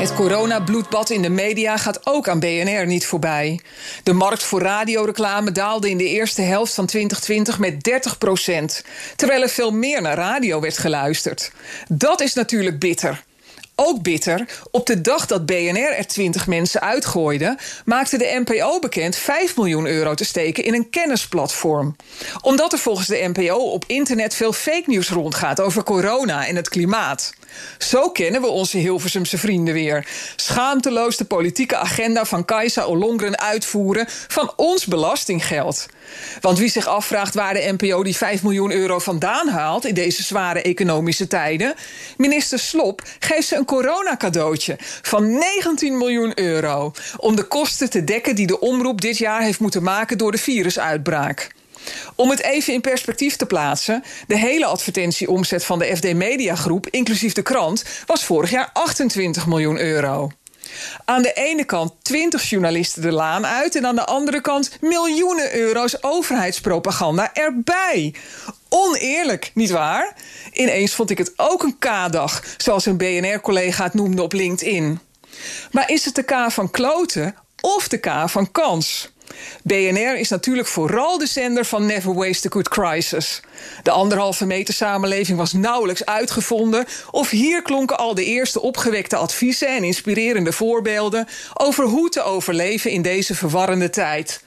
Het coronabloedbad in de media gaat ook aan BNR niet voorbij. De markt voor radioreclame daalde in de eerste helft van 2020 met 30% terwijl er veel meer naar radio werd geluisterd. Dat is natuurlijk bitter. Ook bitter, op de dag dat BNR er 20 mensen uitgooide, maakte de NPO bekend 5 miljoen euro te steken in een kennisplatform. Omdat er volgens de NPO op internet veel fake news rondgaat over corona en het klimaat. Zo kennen we onze Hilversumse vrienden weer. Schaamteloos de politieke agenda van Kajsa Ollongren uitvoeren van ons belastinggeld. Want wie zich afvraagt waar de NPO die 5 miljoen euro vandaan haalt in deze zware economische tijden, minister Slop geeft ze een coronacadeautje van 19 miljoen euro om de kosten te dekken die de omroep dit jaar heeft moeten maken door de virusuitbraak. Om het even in perspectief te plaatsen, de hele advertentieomzet van de FD Media Groep, inclusief de krant, was vorig jaar 28 miljoen euro. Aan de ene kant 20 journalisten de laan uit en aan de andere kant miljoenen euro's overheidspropaganda erbij. Oneerlijk, nietwaar? Ineens vond ik het ook een K-dag, zoals een BNR-collega het noemde op LinkedIn. Maar is het de K van kloten of de K van kans? BNR is natuurlijk vooral de zender van Never Waste a Good Crisis. De anderhalve meter samenleving was nauwelijks uitgevonden, of hier klonken al de eerste opgewekte adviezen en inspirerende voorbeelden over hoe te overleven in deze verwarrende tijd.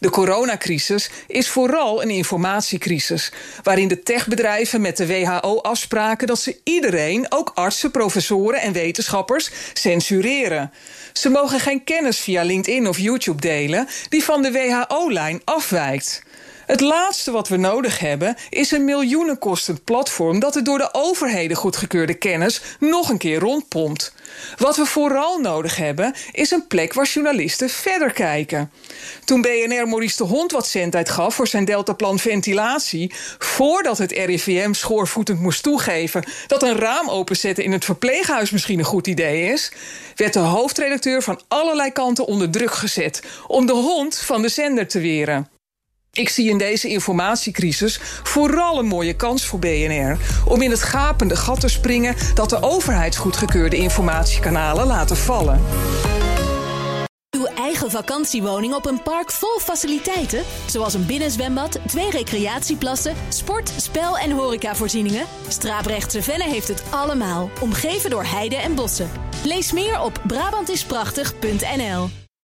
De coronacrisis is vooral een informatiecrisis, waarin de techbedrijven met de WHO afspraken dat ze iedereen, ook artsen, professoren en wetenschappers, censureren. Ze mogen geen kennis via LinkedIn of YouTube delen die van de WHO-lijn afwijkt. Het laatste wat we nodig hebben is een miljoenenkostend platform dat de door de overheden goedgekeurde kennis nog een keer rondpompt. Wat we vooral nodig hebben is een plek waar journalisten verder kijken. Toen BNR Maurice de Hond wat zendtijd gaf voor zijn deltaplan ventilatie, voordat het RIVM schoorvoetend moest toegeven dat een raam openzetten in het verpleeghuis misschien een goed idee is, werd de hoofdredacteur van allerlei kanten onder druk gezet om de hond van de zender te weren. Ik zie in deze informatiecrisis vooral een mooie kans voor BNR om in het gapende gat te springen dat de overheidsgoedgekeurde informatiekanalen laten vallen. Uw eigen vakantiewoning op een park vol faciliteiten, zoals een binnenzwembad, twee recreatieplassen, sport, spel en horecavoorzieningen. Straaprechtse Venne heeft het allemaal, omgeven door heide en bossen. Lees meer op Brabantisprachtig.nl.